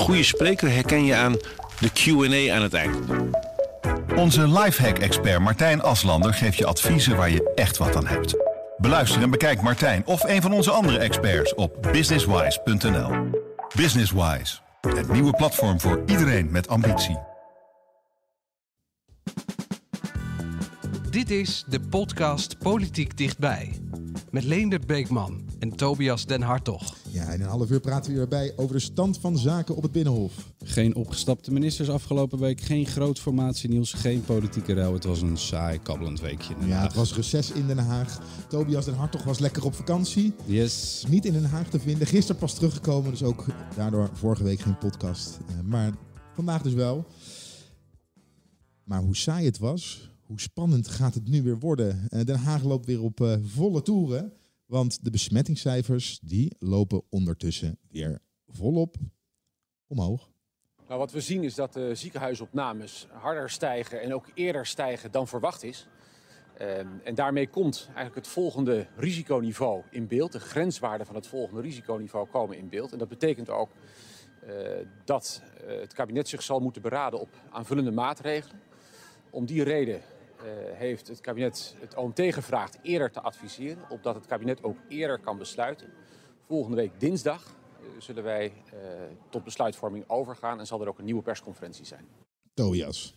goede spreker herken je aan de Q&A aan het eind. Onze lifehack-expert Martijn Aslander geeft je adviezen waar je echt wat aan hebt. Beluister en bekijk Martijn of een van onze andere experts op businesswise.nl. Businesswise, het nieuwe platform voor iedereen met ambitie. Dit is de podcast Politiek Dichtbij. Met Leendert Beekman en Tobias Den Hartog. Ja, in een half uur praten we weer bij over de stand van zaken op het Binnenhof. Geen opgestapte ministers afgelopen week, geen groot formatienieuws, geen politieke ruil. Het was een saai, kabbelend weekje. in Den Ja, het was reces in Den Haag. Tobias Den Hartog was lekker op vakantie. Yes. Niet in Den Haag te vinden. Gisteren pas teruggekomen, dus ook daardoor vorige week geen podcast. Eh, maar vandaag dus wel. Maar hoe saai het was, hoe spannend gaat het nu weer worden? Eh, Den Haag loopt weer op eh, volle toeren. Want de besmettingscijfers die lopen ondertussen weer volop omhoog. Nou, wat we zien is dat de ziekenhuisopnames harder stijgen en ook eerder stijgen dan verwacht is. Ehm, en daarmee komt eigenlijk het volgende risiconiveau in beeld. De grenswaarden van het volgende risiconiveau komen in beeld. En dat betekent ook eh, dat eh, het kabinet zich zal moeten beraden op aanvullende maatregelen. Om die reden heeft het kabinet het OMT gevraagd eerder te adviseren, opdat het kabinet ook eerder kan besluiten. Volgende week dinsdag eh, zullen wij eh, tot besluitvorming overgaan en zal er ook een nieuwe persconferentie zijn. Tobias.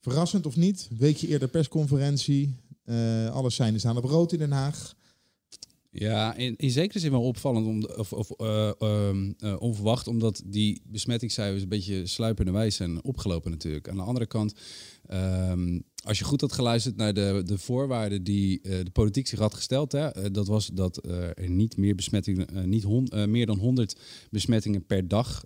Verrassend of niet? Een weekje eerder persconferentie. Eh alles zijn staan op rood in Den Haag. Ja, in, in zekere zin wel opvallend om, of, of eh, ehm, eh, onverwacht, omdat die besmettingscijfers een beetje sluipende wijs zijn opgelopen natuurlijk. Aan de andere kant, ehm, als je goed had geluisterd naar de, de voorwaarden die eh, de politiek zich had gesteld, hè, eh, dat was dat eh, er niet meer besmettingen, niet hon- meer dan 100 besmettingen per dag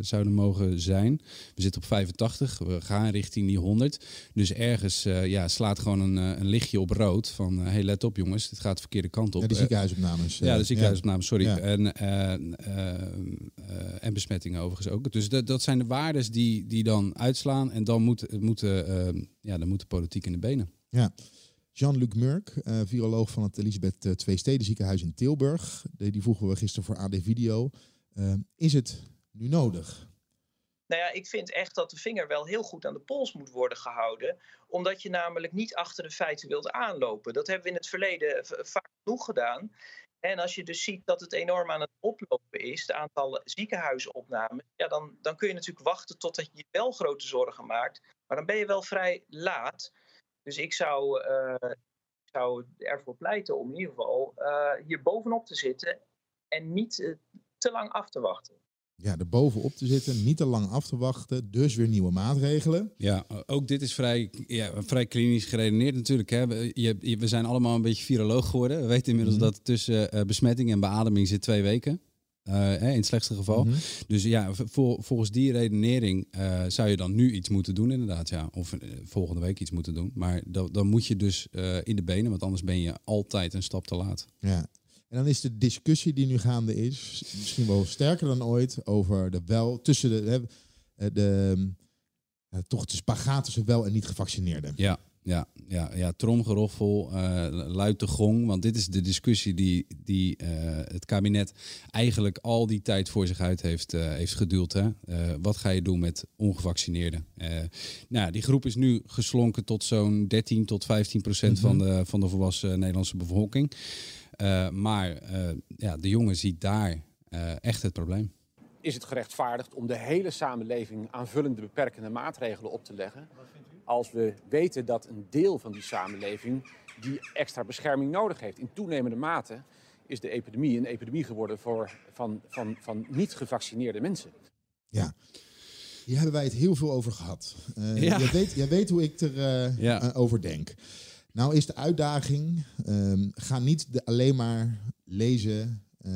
zouden mogen zijn. We zitten op 85, we gaan richting die 100. Dus ergens ja, slaat gewoon een, een lichtje op rood van, hé hey, let op jongens, dit gaat de verkeerde kant op. Ja, de ziekenhuisopnames. ja, de ziekenhuisopname, sorry. Ja. En, en besmettingen overigens ook. Dus dat, dat zijn de waardes die, die dan uitslaan. En dan moet, moet, eh, ja, dan moet de politiek in de benen. Ja. Jean-Luc Murk, eh, viroloog van het Elisabeth eh, Twee Steden ziekenhuis in Tilburg. Die, die vroegen we gisteren voor AD Video. Eh, is het nu nodig? Nou ja, ik vind echt dat de vinger wel heel goed aan de pols moet worden gehouden. Omdat je namelijk niet achter de feiten wilt aanlopen. Dat hebben we in het verleden vaak genoeg gedaan. En als je dus ziet dat het enorm aan het oplopen is, het aantal ziekenhuisopnames, ja, dan, dan kun je natuurlijk wachten totdat je wel grote zorgen maakt. Maar dan ben je wel vrij laat. Dus ik zou, eh, zou ervoor pleiten om in ieder geval eh, hier bovenop te zitten en niet eh, te lang af te wachten. Ja, er bovenop te zitten, niet te lang af te wachten. Dus weer nieuwe maatregelen. Ja, ook dit is vrij, ja, vrij klinisch geredeneerd natuurlijk. Hè. We, je, je- we zijn allemaal een beetje viroloog geworden. We weten inmiddels Mhm. dat tussen eh, besmetting en beademing zit twee weken. Eh, hè, in het slechtste geval. Mhm. Dus ja, vol- volgens die redenering eh, zou je dan nu iets moeten doen, inderdaad. Ja. Of volgende week iets moeten doen. Maar dan, dan moet je dus in de benen, want anders ben je altijd een stap te laat. Ja. En dan is de discussie die nu gaande is, misschien wel sterker dan ooit, over de wel, tussen de, hè, eh, de, eh, toch de spagaat tussen wel en niet gevaccineerden. Ja, ja, ja, ja tromgeroffel, eh luid de gong. Want dit is de discussie die, die eh, het kabinet eigenlijk al die tijd voor zich uit heeft, eh, heeft geduwd. Hè? Eh, wat ga je doen met ongevaccineerden? Eh, nou, die groep is nu geslonken tot zo'n 13 tot 15 procent van, de, van de volwassen Nederlandse bevolking. Eh, maar eh, ja, de jongen ziet daar eh, echt het probleem. Is het gerechtvaardigd om de hele samenleving aanvullende beperkende maatregelen op te leggen? Als we weten dat een deel van die samenleving die extra bescherming nodig heeft. In toenemende mate is de epidemie een epidemie geworden voor, van, van, van niet gevaccineerde mensen. Ja. Hier hebben wij het heel veel over gehad. Eh Ja. jij, weet, jij weet hoe ik erover Ja. eh, over denk. Nou is de uitdaging, ehm, ga niet de, alleen maar lezen eh,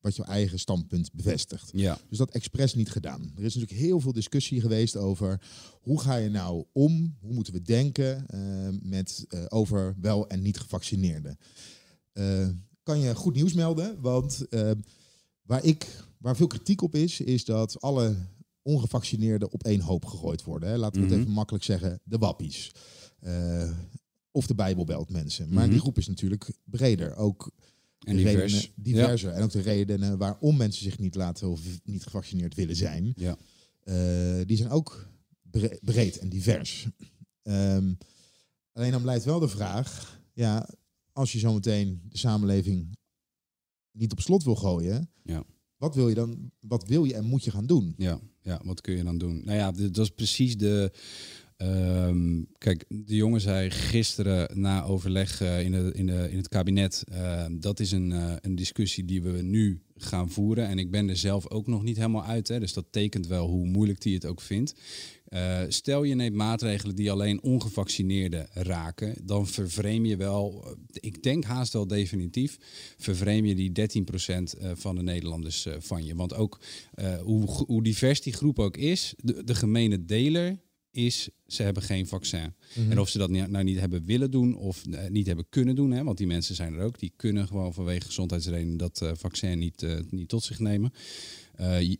wat je eigen standpunt bevestigt. Ja, Dus dat expres niet gedaan. Er is natuurlijk heel veel discussie geweest over hoe ga je nou om, hoe moeten we denken eh, met, eh, over wel en niet gevaccineerden. Eh, kan je goed nieuws melden, want eh, waar, ik, waar veel kritiek op is, is dat alle ongevaccineerden op één hoop gegooid worden. Hè. Laten we het Mhm. even makkelijk zeggen, de wappies. Eh, of de Bijbelbelt mensen. Maar Mhm. die groep is natuurlijk breder. Ook En divers. redenen diverser. En ook de redenen waarom mensen zich niet laten of niet gevaccineerd willen zijn. Ja. eh, die zijn ook bre- breed en divers. Ehm, alleen dan blijft wel de vraag, ja, als je zometeen de samenleving niet op slot wil gooien, Ja. wat wil je dan, wat wil je en moet je gaan doen? Ja, ja, wat kun je dan doen? Nou ja, dat is precies de. Ehm, kijk, de jongen zei gisteren na overleg eh, in, de, in, de, in het kabinet. eh, dat is een, eh, een discussie die we nu gaan voeren. En ik ben er zelf ook nog niet helemaal uit. Hè, dus dat tekent wel hoe moeilijk die het ook vindt. Eh, stel je neemt maatregelen die alleen ongevaccineerden raken, dan vervreem je wel, ik denk haast wel definitief, vervreem je die 13% eh, van de Nederlanders van je. Want ook hoe, hoe divers die groep ook is, de, de gemene deler is, ze hebben geen vaccin. En of ze dat nou niet hebben willen doen of eh, niet hebben kunnen doen, hè, want die mensen zijn er ook, die kunnen gewoon vanwege gezondheidsredenen dat eh, vaccin niet, eh, niet tot zich nemen. Je,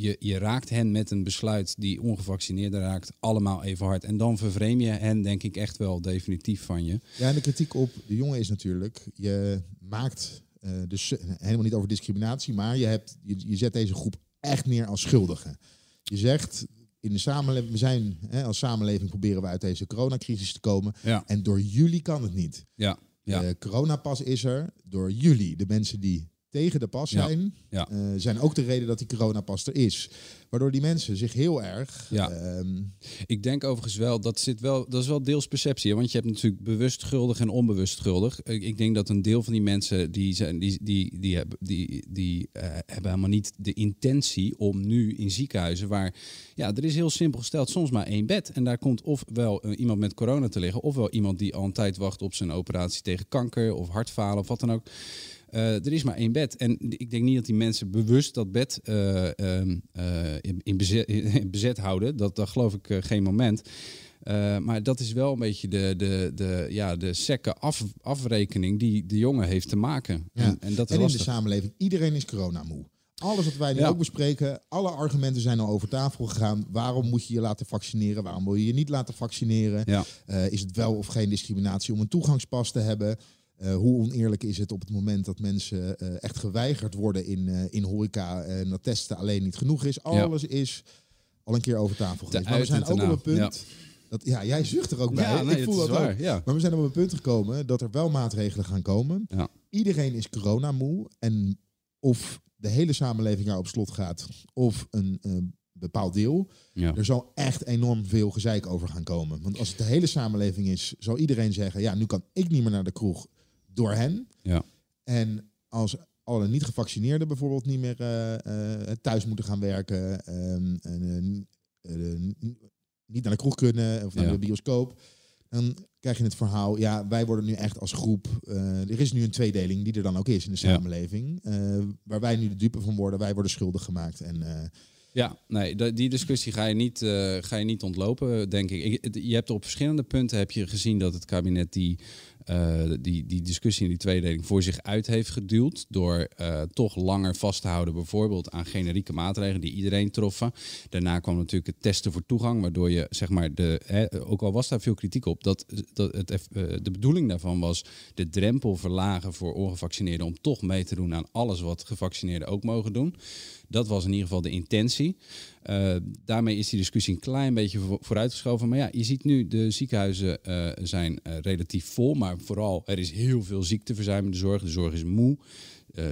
je, je raakt hen met een besluit die ongevaccineerden raakt allemaal even hard. En dan vervreem je hen denk ik echt wel definitief van je. Ja, en de kritiek op de jongen is natuurlijk, je maakt dus helemaal niet over discriminatie, maar je, hebt, je, je zet deze groep echt neer als schuldigen. Je zegt, in de samenleving, we zijn hè, als samenleving proberen we uit deze coronacrisis te komen. Ja. En door jullie kan het niet. Ja, ja. De coronapas is er door jullie, de mensen die tegen de pas Ja, zijn, ja. eh, zijn ook de reden dat die coronapas er is. Waardoor die mensen zich heel erg Ja. ehm, Ik denk overigens wel, dat, zit wel, dat is wel deels perceptie. hè, Want je hebt natuurlijk bewust schuldig en onbewust schuldig. Ik, ik denk dat een deel van die mensen, die, zijn, die, die, die, hebben, die, die eh, hebben helemaal niet de intentie om nu in ziekenhuizen, waar, ja, er is heel simpel gesteld, soms maar één bed. En daar komt ofwel eh, iemand met corona te liggen, ofwel iemand die al een tijd wacht op zijn operatie tegen kanker of hartfalen of wat dan ook. Eh, er is maar één bed. En ik denk niet dat die mensen bewust dat bed eh, ehm, eh, in, in, bezet, in bezet houden. Dat, dat geloof ik geen moment. Maar dat is wel een beetje de, de, de, ja, de sekke af, afrekening die de jongen heeft te maken. Ja. En, en dat is en in de samenleving, iedereen is coronamoe. Alles wat wij nu Ja. ook bespreken, alle argumenten zijn al over tafel gegaan. Waarom moet je je laten vaccineren? Waarom wil je je niet laten vaccineren? Ja. Is het wel of geen discriminatie om een toegangspas te hebben? Eh, hoe oneerlijk is het op het moment dat mensen eh, echt geweigerd worden in, eh, in horeca en dat testen alleen niet genoeg is? Alles is al een keer over tafel geweest. Maar we zijn ook op een punt. Dat, ja, jij zucht er ook bij. Ja, nee, Ik voel dat ook. ja. Maar we zijn op een punt gekomen dat er wel maatregelen gaan komen. Ja. Iedereen is coronamoe. En of de hele samenleving nou op slot gaat, of een bepaald deel, Ja. er zal echt enorm veel gezeik over gaan komen. Want als het de hele samenleving is, zal iedereen zeggen: ja, nu kan ik niet meer naar de kroeg door hen. Ja. En als alle niet gevaccineerden bijvoorbeeld niet meer eh, eh, thuis moeten gaan werken, ehm, en, eh, niet naar de kroeg kunnen of naar Ja. de bioscoop, dan krijg je het verhaal, ja, wij worden nu echt als groep, er is nu een tweedeling die er dan ook is in de Ja. samenleving, waar wij nu de dupe van worden, wij worden schuldig gemaakt. En Ja, nee, die discussie ga je niet, ga je niet ontlopen, denk ik. Je hebt op verschillende punten heb je gezien dat het kabinet die, eh, die, die discussie in die tweedeling voor zich uit heeft geduwd. Door eh, toch langer vast te houden, bijvoorbeeld aan generieke maatregelen die iedereen troffen. Daarna kwam natuurlijk het testen voor toegang, waardoor je zeg maar de. Hè, ook al was daar veel kritiek op, dat, dat het, eh, de bedoeling daarvan was de drempel verlagen voor ongevaccineerden om toch mee te doen aan alles wat gevaccineerden ook mogen doen. Dat was in ieder geval de intentie. Eh, daarmee is die discussie een klein beetje vo- vooruitgeschoven. Maar ja, je ziet nu, de ziekenhuizen eh, zijn eh, relatief vol. Maar vooral, er is heel veel ziekteverzuim in de zorg. De zorg is moe.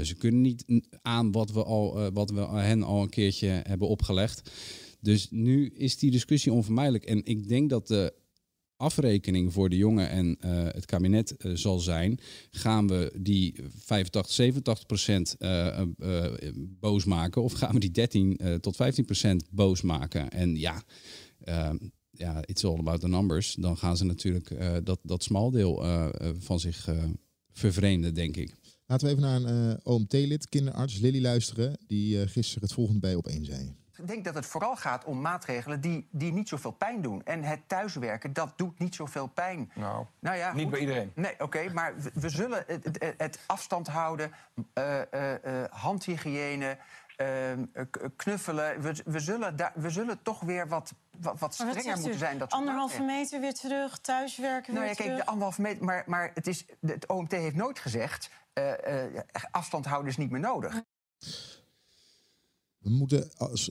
Ze kunnen niet aan wat we, al, wat we hen al een keertje hebben opgelegd. Dus nu is die discussie onvermijdelijk. En ik denk dat de afrekening voor de jongen en eh, het kabinet eh, zal zijn, gaan we die 85, 87 procent eh, boos maken of gaan we die 13 eh, tot 15 procent boos maken? En ja, eh, ja, it's all about the numbers. Dan gaan ze natuurlijk dat, dat smaldeel van zich vervreemden, denk ik. laten we even naar een OMT-lid, kinderarts Lily, luisteren, die gisteren het volgende bij op één zei. Ik denk dat het vooral gaat om maatregelen die, die niet zoveel pijn doen. En het thuiswerken, dat doet niet zoveel pijn. Nou, Nou ja, niet goed. bij iedereen. Nee, oké, maar we, we zullen het, het, het afstand houden, eh, eh, eh, handhygiëne, knuffelen. We, we, zullen daar, we zullen toch weer wat, wat, wat Maar wat strenger moeten zijn. Dat Anderhalve meter weer terug, thuiswerken Nou weer ja, kijk, terug. de anderhalve meter. Maar, maar het, is, het OMT heeft nooit gezegd. eh, eh, afstand houden is niet meer nodig. We moeten als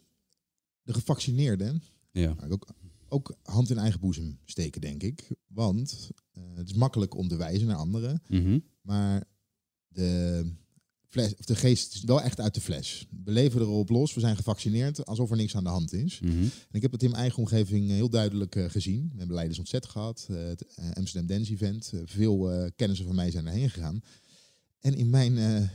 de gevaccineerden Ja. ook, ook hand in eigen boezem steken, denk ik. Want eh, het is makkelijk om te wijzen naar anderen. Mhm. Maar de, fles, of de geest is wel echt uit de fles. We leven erop los, we zijn gevaccineerd alsof er niks aan de hand is. Mhm. En ik heb het in mijn eigen omgeving eh, heel duidelijk eh, gezien. We hebben Leiders Ontzet gehad, eh, het Amsterdam Dance Event. Veel kennissen van mij zijn erheen gegaan. En in mijn,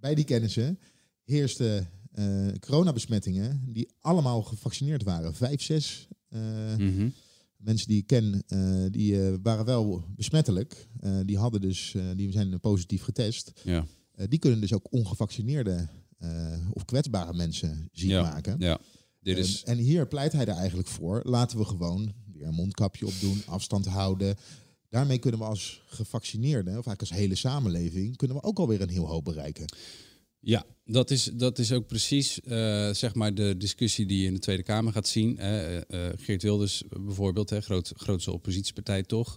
bij die kennissen heersten eh, coronabesmettingen die allemaal gevaccineerd waren. Vijf, zes eh, Mhm. mensen die ik ken, eh, die waren wel besmettelijk. Die hadden dus, die zijn positief getest. Ja. Die kunnen dus ook ongevaccineerde of kwetsbare mensen ziek Ja. maken. ja. Dit is... En hier pleit hij er eigenlijk voor. Laten we gewoon weer een mondkapje opdoen, afstand houden. Daarmee kunnen we als gevaccineerden, of eigenlijk als hele samenleving, kunnen we ook alweer een heel hoop bereiken. Ja, dat is, dat is ook precies eh, zeg maar de discussie die je in de Tweede Kamer gaat zien. Eh, eh, Geert Wilders bijvoorbeeld, hè, groot, grootste oppositiepartij toch.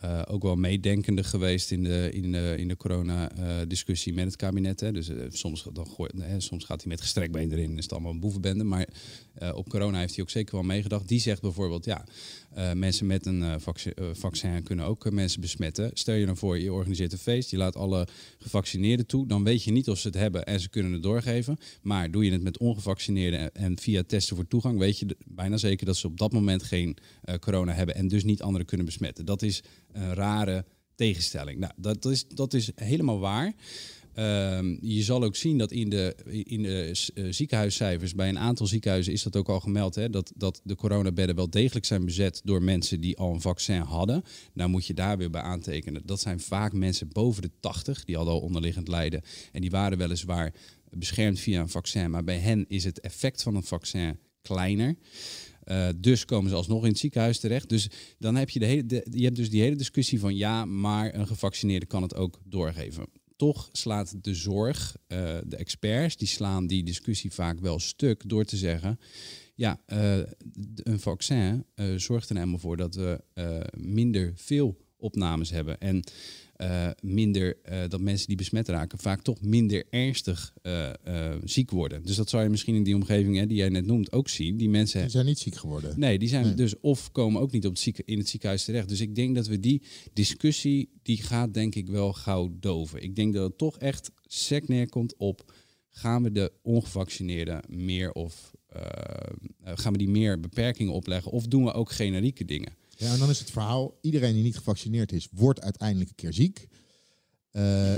Eh, ook wel meedenkende geweest in de, in de, in de corona-discussie met het kabinet. Hè. Dus eh, soms, dan gooi- hè, soms gaat hij met gestrekt been erin en is het allemaal een boevenbende. Maar eh, op corona heeft hij ook zeker wel meegedacht. Die zegt bijvoorbeeld, ja, mensen met een vaccin, kunnen ook mensen besmetten. Stel je dan voor, je organiseert een feest, je laat alle gevaccineerden toe. Dan weet je niet of ze het hebben en ze kunnen het doorgeven. Maar doe je het met ongevaccineerden en, en via testen voor toegang, weet je bijna zeker dat ze op dat moment geen corona hebben en dus niet anderen kunnen besmetten. Dat is een rare tegenstelling. Nou, dat is, dat is helemaal waar. Ehm, je zal ook zien dat in de, in de eh, ziekenhuiscijfers, bij een aantal ziekenhuizen is dat ook al gemeld, hè, dat, dat de coronabedden wel degelijk zijn bezet door mensen die al een vaccin hadden. Nou moet je daar weer bij aantekenen. Dat zijn vaak mensen boven de 80, die hadden al onderliggend lijden. En die waren weliswaar beschermd via een vaccin, maar bij hen is het effect van een vaccin kleiner. Eh, dus komen ze alsnog in het ziekenhuis terecht. Dus dan heb je, de hele, je hebt dus die hele discussie van ja, maar een gevaccineerde kan het ook doorgeven. Toch slaat de zorg, eh, de experts, die slaan die discussie vaak wel stuk door te zeggen, ja, eh, een vaccin zorgt er helemaal voor dat we minder veel opnames hebben. En eh, minder eh, dat mensen die besmet raken vaak toch minder ernstig eh, ziek worden. Dus dat zou je misschien in die omgeving hè, die jij net noemt ook zien. Die mensen zijn niet ziek geworden. Nee, die zijn Nee. dus of komen ook niet op het zieke, in het ziekenhuis terecht. Dus ik denk dat we die discussie, die gaat denk ik wel gauw doven. Ik denk dat het toch echt sec neerkomt op, gaan we de ongevaccineerden meer of gaan we die meer beperkingen opleggen? Of doen we ook generieke dingen? Ja, en dan is het verhaal, iedereen die niet gevaccineerd is, wordt uiteindelijk een keer ziek. Eh,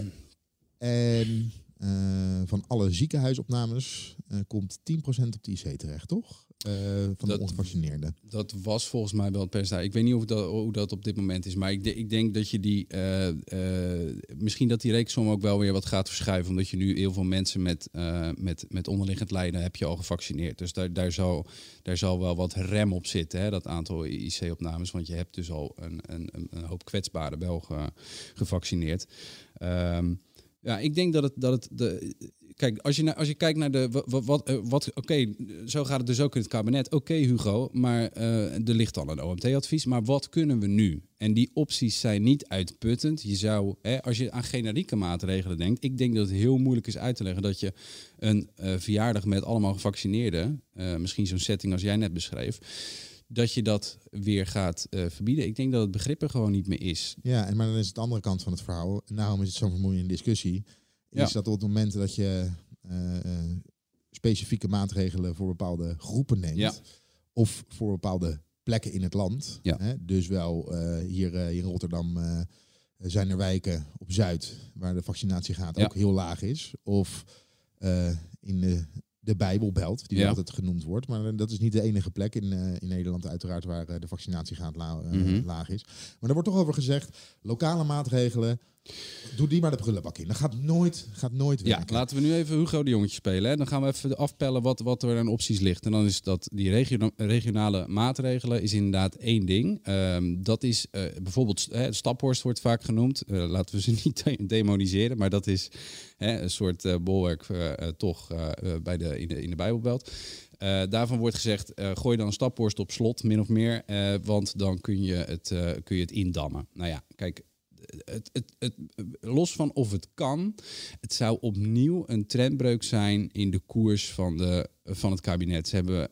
en eh, van alle ziekenhuisopnames eh, komt 10% op de IC terecht, toch? Eh, van Dat- de ongevaccineerden. Dat was volgens mij wel het percentage. Ik weet niet of dat, hoe dat op dit moment is. Maar ik, de- ik denk dat je die. eh, eh, misschien dat die reeksom ook wel weer wat gaat verschuiven. Omdat je nu heel veel mensen met, met, met onderliggend lijden heb je al gevaccineerd. Dus daar, daar, zal, daar zal wel wat rem op zitten. Hè, dat aantal IC-opnames. Want je hebt dus al een, een, een- hoop kwetsbaren wel ge- gevaccineerd. Ehm, ja, ik denk dat het. Dat het de, kijk, als je, als je kijkt naar de. Wat, wat, eh, wat, Oké, zo gaat het dus ook in het kabinet. Oké, Hugo, maar eh, er ligt al een OMT-advies. Maar wat kunnen we nu? En die opties zijn niet uitputtend. Je zou, hè, als je aan generieke maatregelen denkt. Ik denk dat het heel moeilijk is uit te leggen dat je een eh, verjaardag met allemaal gevaccineerden. misschien zo'n setting als jij net beschreef. Dat je dat weer gaat verbieden. Ik denk dat het begrip er gewoon niet meer is. Ja, en maar dan is het de andere kant van het verhaal. En daarom is het zo'n vermoeiende discussie. Ja. Is dat op het moment dat je eh, eh, specifieke maatregelen voor bepaalde groepen neemt. Ja. Of voor bepaalde plekken in het land. Ja. Hè, dus wel eh, hier, in Rotterdam zijn er wijken op Zuid waar de vaccinatiegraad ook heel laag is. Of in de, de Bijbelbelt, die altijd genoemd wordt. Maar dat is niet de enige plek in, in Nederland uiteraard waar de vaccinatiegraad la- Mhm. laag is. Maar er wordt toch over gezegd, lokale maatregelen, Doe die maar de prullenbak in. Dat gaat nooit, gaat nooit Ja, werken. laten we nu even Hugo de Jongetje spelen. Hè. Dan gaan we even afpellen wat, wat er aan opties ligt. En dan is dat die regio- regionale maatregelen is inderdaad één ding. Ehm, dat is eh, bijvoorbeeld, hè, Staphorst wordt vaak genoemd. Eh, laten we ze niet de- demoniseren, maar dat is hè, een soort eh, bolwerk toch bij de, in, de, in de Bijbelbelt. Daarvan wordt gezegd, eh, gooi dan een staphorst op slot, min of meer. want dan kun je, het, kun je het indammen. Nou ja, kijk, het, het, het, los van of het kan, het zou opnieuw een trendbreuk zijn in de koers van, de, van het kabinet. Ze hebben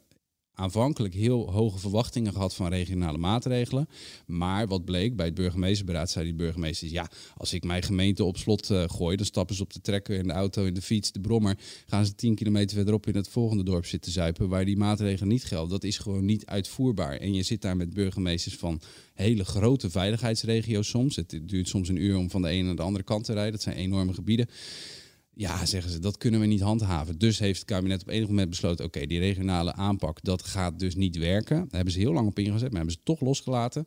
aanvankelijk heel hoge verwachtingen gehad van regionale maatregelen. Maar wat bleek, bij het burgemeesterberaad zei die burgemeesters... ja, als ik mijn gemeente op slot eh, gooi... dan stappen ze op de trekker, in de auto, in de fiets, de brommer... gaan ze tien kilometer verderop in het volgende dorp zitten zuipen... waar die maatregelen niet gelden. Dat is gewoon niet uitvoerbaar. En je zit daar met burgemeesters van hele grote veiligheidsregio's soms. Het duurt soms een uur om van de ene naar de andere kant te rijden. Dat zijn enorme gebieden. Ja, zeggen ze, dat kunnen we niet handhaven. Dus heeft het kabinet op enig moment besloten... oké, die regionale aanpak, dat gaat dus niet werken. Daar hebben ze heel lang op ingezet, maar hebben ze toch losgelaten.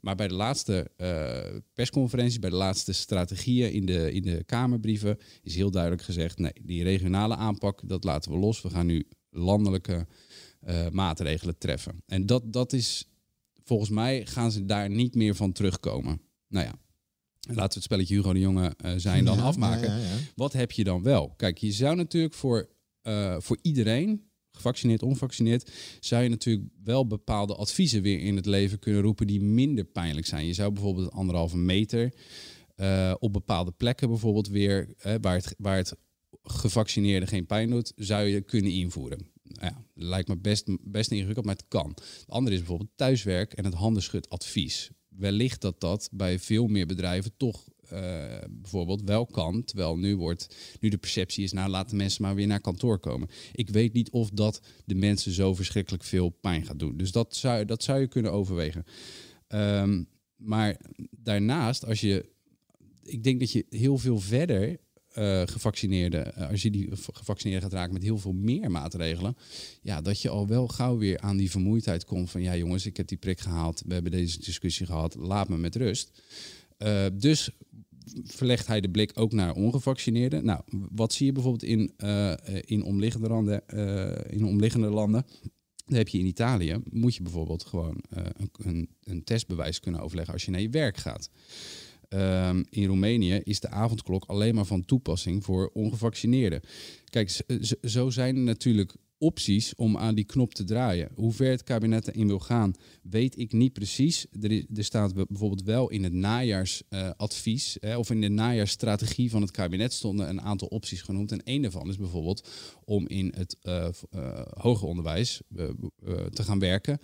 Maar bij de laatste eh, persconferentie, bij de laatste strategieën in de, in de Kamerbrieven... is heel duidelijk gezegd, nee, die regionale aanpak, dat laten we los. We gaan nu landelijke eh, maatregelen treffen. En dat, dat is, volgens mij gaan ze daar niet meer van terugkomen. Nou ja, laten we het spelletje Hugo de Jonge eh, zijn dan Ja, afmaken. ja, ja, ja. Wat heb je dan wel? Kijk, je zou natuurlijk voor, eh, voor iedereen, gevaccineerd, onvaccineerd, zou je natuurlijk wel bepaalde adviezen weer in het leven kunnen roepen die minder pijnlijk zijn. Je zou bijvoorbeeld anderhalve meter eh, op bepaalde plekken bijvoorbeeld weer, waar, het, waar het gevaccineerde geen pijn doet, zou je kunnen invoeren. Nou Ja, lijkt me best, best ingewikkeld, maar het kan. Het andere is bijvoorbeeld thuiswerk en het handenschudadvies. Wellicht dat dat bij veel meer bedrijven toch eh, bijvoorbeeld wel kan. Terwijl nu, wordt, nu de perceptie is, nou laten mensen maar weer naar kantoor komen. Ik weet niet of dat de mensen zo verschrikkelijk veel pijn gaat doen. Dus dat zou, dat zou je kunnen overwegen. Ehm, maar daarnaast, als je, ik denk dat je heel veel verder eh gevaccineerden, eh, als je die gevaccineerden gaat raken met heel veel meer maatregelen, ja, dat je al wel gauw weer aan die vermoeidheid komt van, ja jongens, ik heb die prik gehaald, we hebben deze discussie gehad, laat me met rust. Eh, dus verlegt hij de blik ook naar ongevaccineerden. Nou, wat zie je bijvoorbeeld in, in, omliggende, landen, in omliggende landen? Dan heb je in Italië, moet je bijvoorbeeld gewoon een, een testbewijs kunnen overleggen als je naar je werk gaat. Ehm, in Roemenië is de avondklok alleen maar van toepassing voor ongevaccineerden. Kijk, z- zo zijn er natuurlijk opties om aan die knop te draaien. Hoe ver het kabinet erin wil gaan, weet ik niet precies. Er, is, er staat be- bijvoorbeeld wel in het najaarsadvies eh, of in de najaarsstrategie van het kabinet stonden een aantal opties genoemd. En een daarvan is bijvoorbeeld om in het eh, eh, hoger onderwijs eh, eh, te gaan werken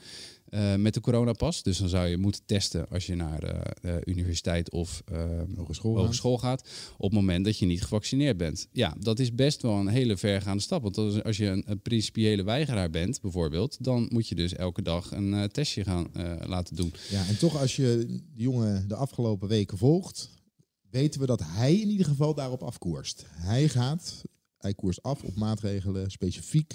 eh, met de coronapas. Dus dan zou je moeten testen als je naar eh, eh, universiteit of eh, Hogeschool gaat. hogeschool gaat. Op het moment dat je niet gevaccineerd bent. Ja, dat is best wel een hele vergaande stap. Want als- als je een, een principiële weigeraar bent, bijvoorbeeld, dan moet je dus elke dag een testje gaan laten doen. Ja, en toch als je die jongen de afgelopen weken volgt, weten we dat hij in ieder geval daarop afkoerst. Hij gaat, hij koerst af op maatregelen specifiek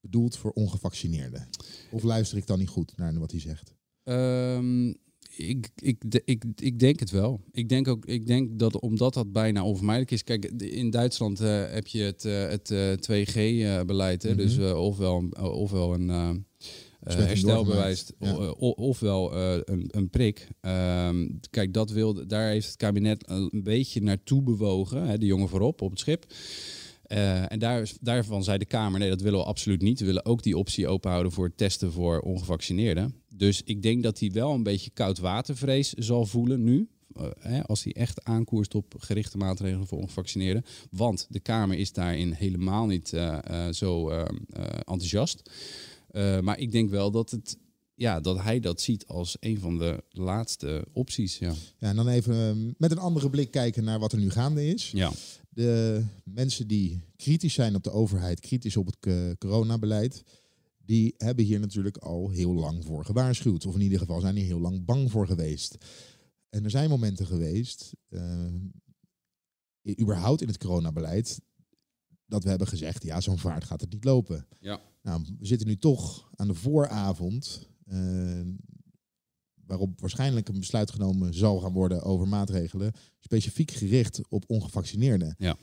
bedoeld voor ongevaccineerden. Of luister ik dan niet goed naar wat hij zegt? Ehm, ik, ik, de- ik, ik denk het wel. Ik denk ook, ik denk dat omdat dat bijna onvermijdelijk is. Kijk, in Duitsland eh, heb je het, eh, het eh, 2G-beleid. hè Dus eh, ofwel, ofwel een eh, eh, Besmetting herstelbewijs, ja. ofwel eh, een, een prik. Ehm, kijk, dat wil, daar heeft het kabinet een beetje naartoe bewogen. Hè, de jongen voorop op het schip. Eh, en daar, daarvan zei de Kamer, nee, dat willen we absoluut niet. We willen ook die optie openhouden voor het testen voor ongevaccineerden. Dus ik denk dat hij wel een beetje koudwatervrees zal voelen nu. eh, hè, als hij echt aankoerst op gerichte maatregelen voor ongevaccineerden. Want de Kamer is daarin helemaal niet eh, zo eh, eh, enthousiast. Maar ik denk wel dat, het, ja, dat hij dat ziet als een van de laatste opties. Ja. Ja, en dan even eh, met een andere blik kijken naar wat er nu gaande is. ja. De mensen die kritisch zijn op de overheid, kritisch op het coronabeleid, die hebben hier natuurlijk al heel lang voor gewaarschuwd. Of in ieder geval zijn hier heel lang bang voor geweest. En er zijn momenten geweest, eh, überhaupt in het coronabeleid, dat we hebben gezegd, ja, zo'n vaart gaat het niet lopen. Ja. Nou, we zitten nu toch aan de vooravond, eh, waarop waarschijnlijk een besluit genomen zal gaan worden over maatregelen, specifiek gericht op ongevaccineerden. Ja.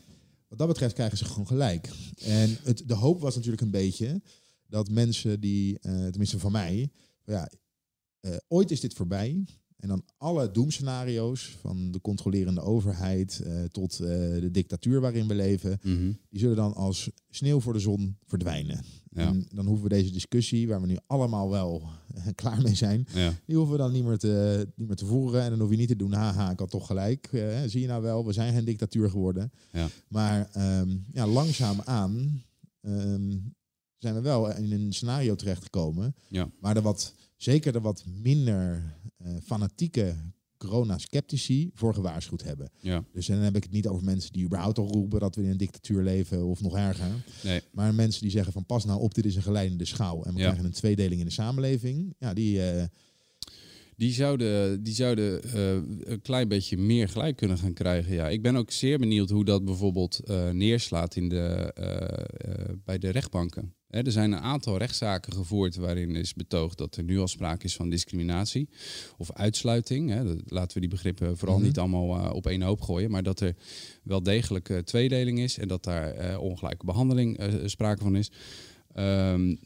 Wat dat betreft krijgen ze gewoon gelijk. En het, de hoop was natuurlijk een beetje dat mensen die, eh, tenminste van mij, ja, eh, ooit is dit voorbij. En dan alle doemscenario's, van de controlerende overheid eh, tot eh, de dictatuur waarin we leven, Mhm. die zullen dan als sneeuw voor de zon verdwijnen. Ja. En dan hoeven we deze discussie, waar we nu allemaal wel klaar mee zijn, Ja. die hoeven we dan niet meer, te, niet meer te voeren. En dan hoef je niet te doen, haha, ik had toch gelijk. Eh, zie je nou wel, we zijn geen dictatuur geworden. Ja. Maar ehm ja, langzaamaan ehm zijn we wel in een scenario terechtgekomen Ja. waar er wat, zeker de wat minder eh, fanatieke corona-sceptici voor gewaarschuwd hebben. Ja. Dus dan heb ik het niet over mensen die überhaupt al roepen dat we in een dictatuur leven of nog erger. Nee. Maar mensen die zeggen van pas nou op, dit is een geleidende schaal. En we Ja. krijgen een tweedeling in de samenleving. Ja, die... eh, Die zouden, die zouden eh, een klein beetje meer gelijk kunnen gaan krijgen. Ja. Ik ben ook zeer benieuwd hoe dat bijvoorbeeld eh, neerslaat in de, eh, bij de rechtbanken. Hè, er zijn een aantal rechtszaken gevoerd waarin is betoogd dat er nu al sprake is van discriminatie of uitsluiting. Hè. Dat- Laten we die begrippen vooral Mhm. niet allemaal op één hoop gooien, maar dat er wel degelijk tweedeling is en dat daar ongelijke behandeling eh, sprake van is.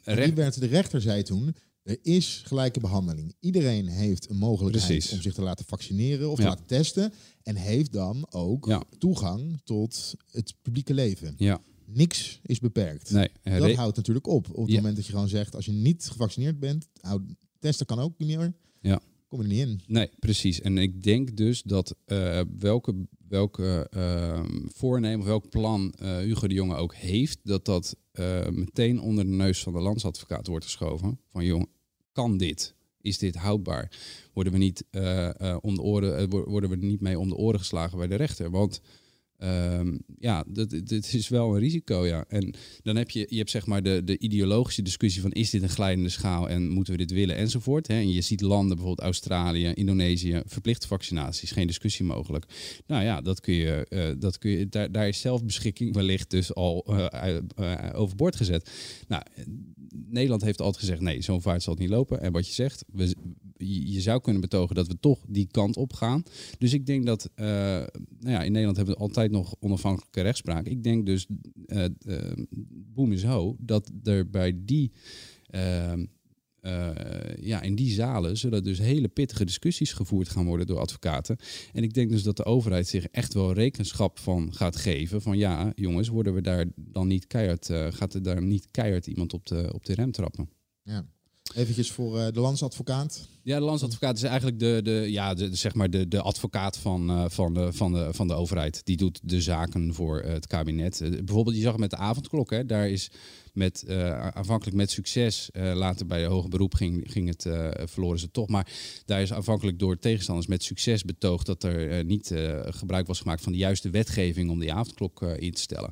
Die werd, de rechter zei toen, er is gelijke behandeling. Iedereen heeft een mogelijkheid Precies. om zich te laten vaccineren of te Ja. laten testen. En heeft dan ook Ja. toegang tot het publieke leven. ja, Niks is beperkt. nee. Dat houdt natuurlijk op. Op het moment dat je gewoon zegt, als je niet gevaccineerd bent, testen kan ook niet meer. Ja. Er niet in. Nee, precies. En ik denk dus dat eh, welke, welke ehm, voornemen welk plan eh, Hugo de Jonge ook heeft, dat dat eh, meteen onder de neus van de landsadvocaat wordt geschoven. Van jongen, kan dit? Is dit houdbaar? Worden we niet, om de oren, wo- worden we niet mee om de oren geslagen bij de rechter? Want ehm, ja, dit, dit is wel een risico, ja. En dan heb je, je hebt zeg maar de, de ideologische discussie van is dit een glijdende schaal en moeten we dit willen enzovoort. Hè? En je ziet landen, bijvoorbeeld Australië, Indonesië, verplichte vaccinaties, geen discussie mogelijk. Nou ja, dat kun je, eh, dat kun je daar, daar is zelfbeschikking wellicht dus al eh, overboord gezet. Nou, Nederland heeft altijd gezegd nee, zo'n vaart zal het niet lopen. En wat je zegt, we, je zou kunnen betogen dat we toch die kant op gaan. Dus ik denk dat, nou ja, in Nederland hebben we altijd nog onafhankelijke rechtspraak. Ik denk dus, eh, boem is ho, dat er bij die, eh, eh, ja, in die zalen zullen dus hele pittige discussies gevoerd gaan worden door advocaten. En ik denk dus dat de overheid zich echt wel rekenschap van gaat geven. Van ja, jongens, worden we daar dan niet keihard, gaat er daar niet keihard iemand op de, op de rem trappen? Ja. Eventjes voor de landsadvocaat. Ja, de landsadvocaat is eigenlijk de, de, ja, de, zeg maar de, de advocaat van, eh, van, de, van, de, van de overheid. Die doet de zaken voor eh, het kabinet. Eh, bijvoorbeeld, je zag het met de avondklok. Hè, daar is met, aanvankelijk met succes, later bij de hoge beroep ging, ging het, verloren ze toch. Maar daar is aanvankelijk door tegenstanders met succes betoogd dat er niet gebruik was gemaakt van de juiste wetgeving om die avondklok in te stellen.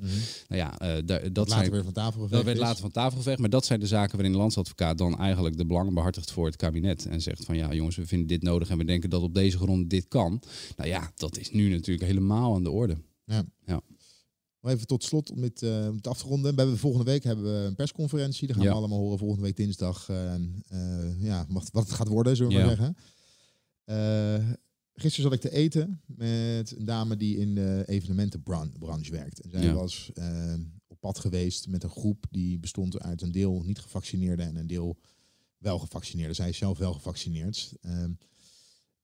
Nou ja, dat Dat zijn, weer van tafel geveegd dat werd later van tafel geveegd, maar dat zijn de zaken waarin de landsadvocaat dan eigenlijk de belangen behartigt voor het kabinet. En zegt van ja jongens, we vinden dit nodig en we denken dat op deze grond dit kan. Nou ja, dat is nu natuurlijk helemaal aan de orde. Maar even tot slot om dit eh, af te ronden. We hebben, volgende week hebben we een persconferentie. Daar gaan Ja. we allemaal horen volgende week dinsdag. eh, ja, wat, wat het gaat worden, zullen we Ja. maar zeggen. Eh, gisteren zat ik te eten met een dame die in de evenementenbranche werkt. En zij Ja. was op pad geweest met een groep die bestond uit een deel niet gevaccineerden en een deel wel gevaccineerden. Zij is zelf wel gevaccineerd. Ehm,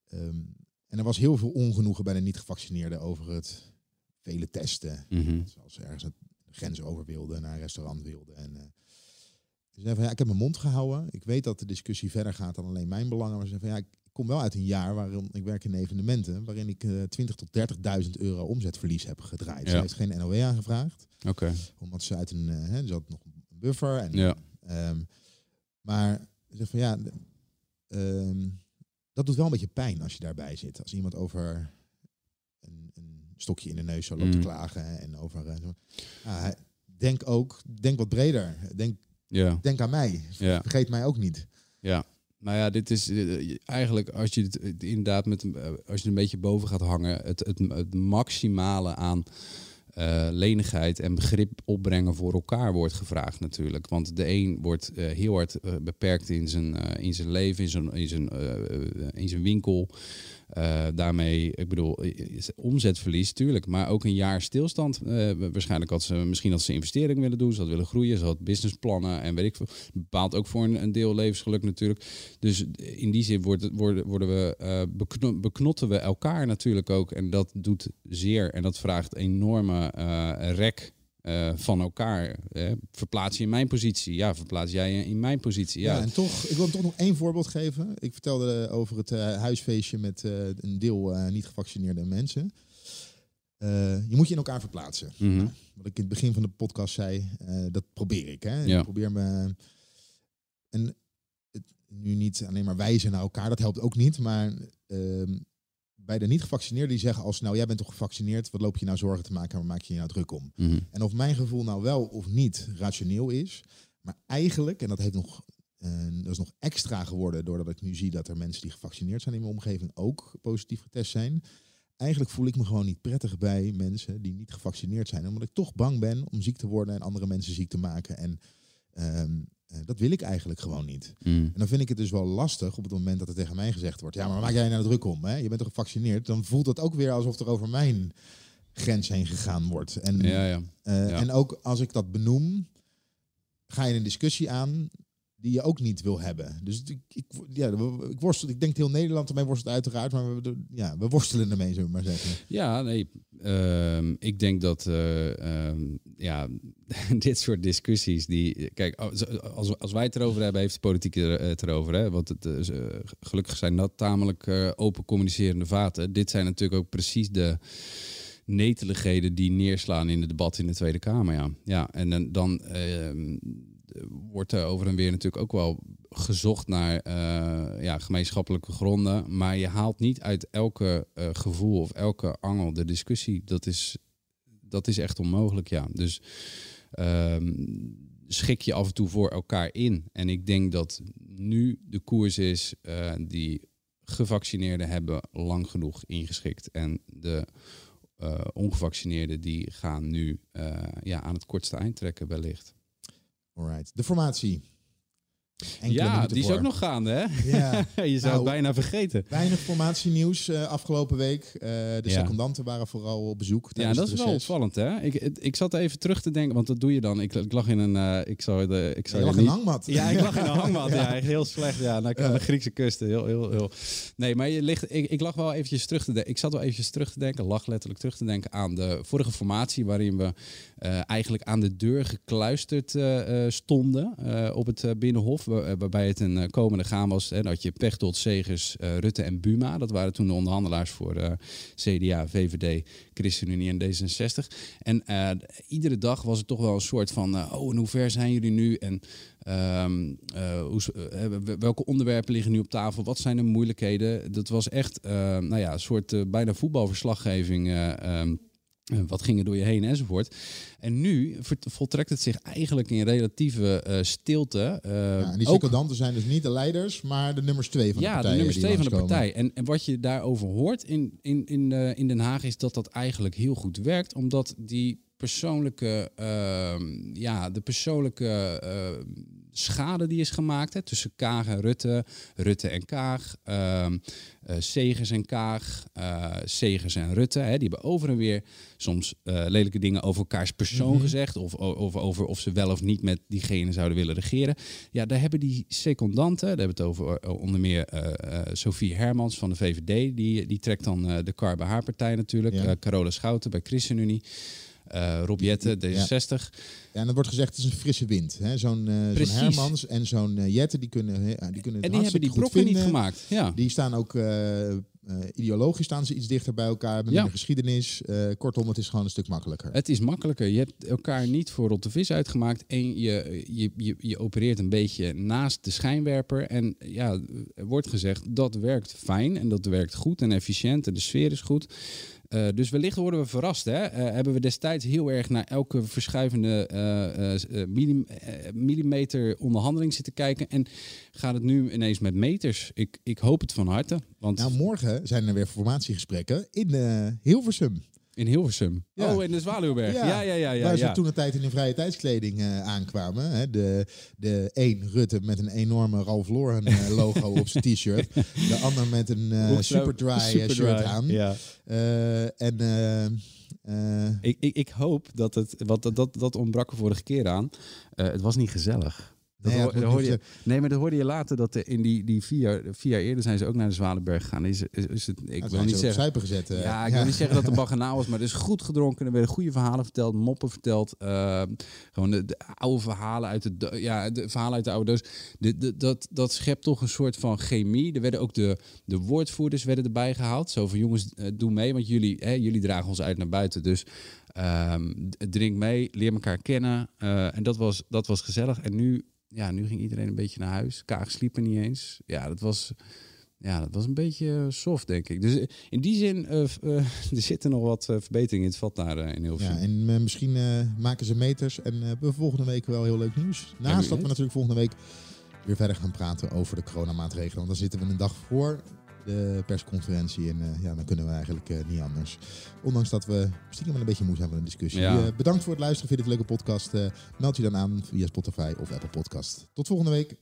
ehm, en er was heel veel ongenoegen bij de niet gevaccineerden over het vele testen. Mhm. Zoals ze ergens een grens over wilden, naar een restaurant wilden. En, eh, ze zei van ja, ik heb mijn mond gehouden. Ik weet dat de discussie verder gaat dan alleen mijn belangen. Maar ze zei van ja, ik kom wel uit een jaar waarin ik werk in evenementen, waarin ik eh 20 tot 30.000 euro omzetverlies heb gedraaid. Ze heeft geen NOW aangevraagd, Oké. omdat ze uit een, eh, hè, ze had nog een buffer. En, Ja. ehm, maar ze zegt van ja, ehm, dat doet wel een beetje pijn als je daarbij zit. Als iemand over een, een stokje in de neus zo loopt te Mm. klagen en over. eh, denk ook, denk wat breder. Denk, Ja. denk aan mij. Ja. Vergeet mij ook niet. Ja. Nou ja, dit is eh, eigenlijk als je het inderdaad met een- eh, als je een beetje boven gaat hangen, het, het, het maximale aan eh, lenigheid en begrip opbrengen voor elkaar wordt gevraagd natuurlijk. Want de een wordt eh, heel hard eh, beperkt in zijn, in zijn leven, in zijn, in zijn, in zijn winkel. Eh, daarmee, ik bedoel, omzetverlies tuurlijk, maar ook een jaar stilstand. Eh, waarschijnlijk had ze misschien had ze investeringen willen doen, ze had willen groeien, ze had businessplannen en weet ik veel. Bepaalt ook voor een, een deel levensgeluk natuurlijk. Dus in die zin wordt, worden, worden we, bekno- beknotten we elkaar natuurlijk ook. En dat doet zeer en dat vraagt enorme rek. Eh, van elkaar. Hè. Verplaats je in mijn positie? Ja, verplaats jij je in mijn positie? Ja, Ja, en toch, ik wil toch nog één voorbeeld geven. Ik vertelde over het eh, huisfeestje met eh, een deel niet gevaccineerde mensen. Je moet je in elkaar verplaatsen. Mhm. Nou, wat ik in het begin van de podcast zei, dat probeer ik. Hè. Ja. Ik probeer me. En het, nu niet alleen maar wijzen naar elkaar, dat helpt ook niet. Maar ehm, bij de niet-gevaccineerden die zeggen als nou jij bent toch gevaccineerd, wat loop je nou zorgen te maken, waar maak je je nou druk om? Mhm. En of mijn gevoel nou wel of niet rationeel is, maar eigenlijk, en dat, heeft nog, eh, dat is nog extra geworden doordat ik nu zie dat er mensen die gevaccineerd zijn in mijn omgeving ook positief getest zijn. Eigenlijk voel ik me gewoon niet prettig bij mensen die niet gevaccineerd zijn, omdat ik toch bang ben om ziek te worden en andere mensen ziek te maken. En ehm, eh, dat wil ik eigenlijk gewoon niet. Mhm. En dan vind ik het dus wel lastig op het moment dat er tegen mij gezegd wordt: ja, maar maak jij nou druk om? Hè? Je bent toch gevaccineerd? Dan voelt dat ook weer alsof er over mijn grens heen gegaan wordt. En ja, ja. eh, Ja. En ook als ik dat benoem, ga je een discussie aan die je ook niet wil hebben. Dus ik, ja, ik, worstel, ik denk heel Nederland ermee worstelt uiteraard, maar we, ja, we worstelen ermee, zullen we maar zeggen. Ja, nee. ehm, ik denk dat eh, ehm, ja, dit soort discussies die. Kijk, als, als, als wij het erover hebben, heeft de politiek er, het erover. Hè? Want het, eh, gelukkig zijn dat tamelijk eh, open communicerende vaten. Dit zijn natuurlijk ook precies de neteligheden die neerslaan in het debat in de Tweede Kamer. Ja, ja en dan, dan ehm, wordt er over en weer natuurlijk ook wel gezocht naar eh, ja, gemeenschappelijke gronden. Maar je haalt niet uit elke eh, gevoel of elke angel de discussie. Dat is, dat is echt onmogelijk, ja. Dus ehm, schik je af en toe voor elkaar in. En ik denk dat nu de koers is eh, die gevaccineerden hebben lang genoeg ingeschikt. En de ongevaccineerden die gaan nu ja, aan het kortste eind trekken wellicht. Alright. De formatie. Enkele ja, die is voor. ook nog gaande, hè? Ja. je zou Nou, het bijna vergeten. Weinig formatienieuws eh afgelopen week. Eh, de Ja. secondanten waren vooral op bezoek. Ja, dat is wel opvallend, hè? Ik, ik zat even terug te denken, want dat doe je dan. Ik, ik lag in een... eh, ik zou de, ik zou Je lag in niet- een hangmat. Ja, ik lag in een hangmat. ja. Heel slecht. Ja, naar, aan de Griekse kusten. Heel, heel, heel. Nee, maar je ligt, ik, ik lag wel eventjes terug te denken. Ik zat wel eventjes terug te denken, lag letterlijk terug te denken aan de vorige formatie, waarin we eigenlijk aan de deur gekluisterd eh, eh, stonden eh, op het eh, Binnenhof, waar- eh, waarbij het een eh, komende gaan was. Dan had je Pechtold, Segers, eh, Rutte en Buma. Dat waren toen de onderhandelaars voor eh, CDA, VVD, ChristenUnie en D66. En eh, iedere dag was het toch wel een soort van, eh, oh, en hoe ver zijn jullie nu? En ehm, eh, hoe, eh, welke onderwerpen liggen nu op tafel? Wat zijn de moeilijkheden? Dat was echt, eh, nou ja, een soort eh, bijna voetbalverslaggeving. eh, ehm, eh, wat ging er door je heen enzovoort. En nu voltrekt het zich eigenlijk in relatieve eh, stilte. eh, Ja, die secondanten zijn dus niet de leiders, maar de nummers twee van de ja, partij. de nummers twee van de partij. En, en wat je daarover hoort in, in, in, eh, in Den Haag is dat dat eigenlijk heel goed werkt, omdat die persoonlijke, ehm, ja, de persoonlijke eh, schade die is gemaakt hè, tussen Kaag en Rutte, Rutte en Kaag, Segers en Kaag, Segers en Rutte, hè, die hebben over en weer soms eh, lelijke dingen over elkaars persoon Mhm. gezegd, of o- over, of ze wel of niet met diegene zouden willen regeren. Ja, daar hebben die secondanten, daar hebben we het over onder meer Sophie Hermans van de VVD, die, die trekt dan de kar bij haar partij natuurlijk. Ja. Carola Schouten bij ChristenUnie. Eh Rob Jette, D66. Ja, en dat wordt gezegd, het is een frisse wind. hè. Zo'n eh. Hermans en zo'n eh, Jette, die kunnen, die kunnen het En die hebben die brokken niet gemaakt. Ja. Die staan ook ideologisch staan ze iets dichter bij elkaar, hebben Ja. geschiedenis. Kortom, het is gewoon een stuk makkelijker. Het is makkelijker. Je hebt elkaar niet voor rotte vis uitgemaakt. En je, je, je, je opereert een beetje naast de schijnwerper. En ja, er wordt gezegd dat werkt fijn en dat werkt goed en efficiënt en de sfeer is goed. Eh, dus wellicht worden we verrast. Hè? Eh, hebben we destijds heel erg naar elke verschuivende eh, millim- millimeter onderhandeling zitten kijken. En gaat het nu ineens met meters? Ik, ik hoop het van harte. Want Nou, morgen zijn er weer formatiegesprekken in Hilversum. In Hilversum. Ja. Oh, in de Zwaluwberg. Ja, ja, ja. ja, waar ja, ze toen een tijd in hun vrije tijdskleding eh, aankwamen. Hè? De, de een Rutte met een enorme Ralph Lauren eh, logo op zijn t-shirt. De ander met een eh Hoekstro- Superdry Superdry, shirt aan. Ja. Eh, en Ik, ik, ik hoop dat het, wat dat, dat, dat ontbrak er vorige keer aan. Eh, het was niet gezellig. Dat Nee, hoor- dat hoorde je, nee, maar dat hoorde je later dat in die, die vier, jaar, vier jaar eerder zijn ze ook naar de Zwalenberg gegaan. Is, is, is het, ik nou, wil niet zeggen. gezet. eh. Ja, ik wil niet zeggen dat het baganaal was, maar er is goed gedronken. Er werden goede verhalen verteld, moppen verteld. eh, gewoon de, de oude verhalen uit de, ja, de verhalen uit de oude doos. De, de, dat, dat schept toch een soort van chemie. Er werden ook de, de woordvoerders werden erbij gehaald. Zo van jongens, eh, doe mee, want jullie, hè, jullie dragen ons uit naar buiten. Dus ehm, drink mee, leer elkaar kennen. En dat was, dat was gezellig. En nu, ja, nu ging iedereen een beetje naar huis. Kaag sliep er niet eens. Ja, dat was... Ja, dat was een beetje soft, denk ik. Dus eh, in die zin, eh, v- eh, er zitten nog wat eh, verbeteringen in het vat daar eh, in Hilversum. Ja, en eh, misschien eh, maken ze meters en eh, hebben we volgende week wel heel leuk nieuws. Naast dat we natuurlijk volgende week weer verder gaan praten over de coronamaatregelen. Want dan zitten we een dag voor de persconferentie en eh, ja, dan kunnen we eigenlijk eh, niet anders. Ondanks dat we stiekem wel een beetje moe zijn van de discussie. Ja. Eh, bedankt voor het luisteren. Vind je dit een leuke podcast? Meld je dan aan via Spotify of Apple Podcast. Tot volgende week.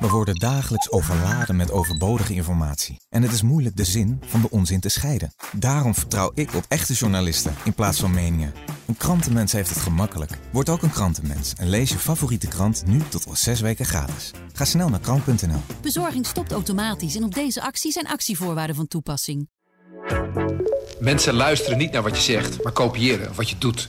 We worden dagelijks overladen met overbodige informatie. En het is moeilijk de zin van de onzin te scheiden. Daarom vertrouw ik op echte journalisten in plaats van meningen. Een krantenmens heeft het gemakkelijk. Word ook een krantenmens en lees je favoriete krant nu tot al zes weken gratis. Ga snel naar krant.nl. Bezorging stopt automatisch en op deze actie zijn actievoorwaarden van toepassing. Mensen luisteren niet naar wat je zegt, maar kopiëren wat je doet.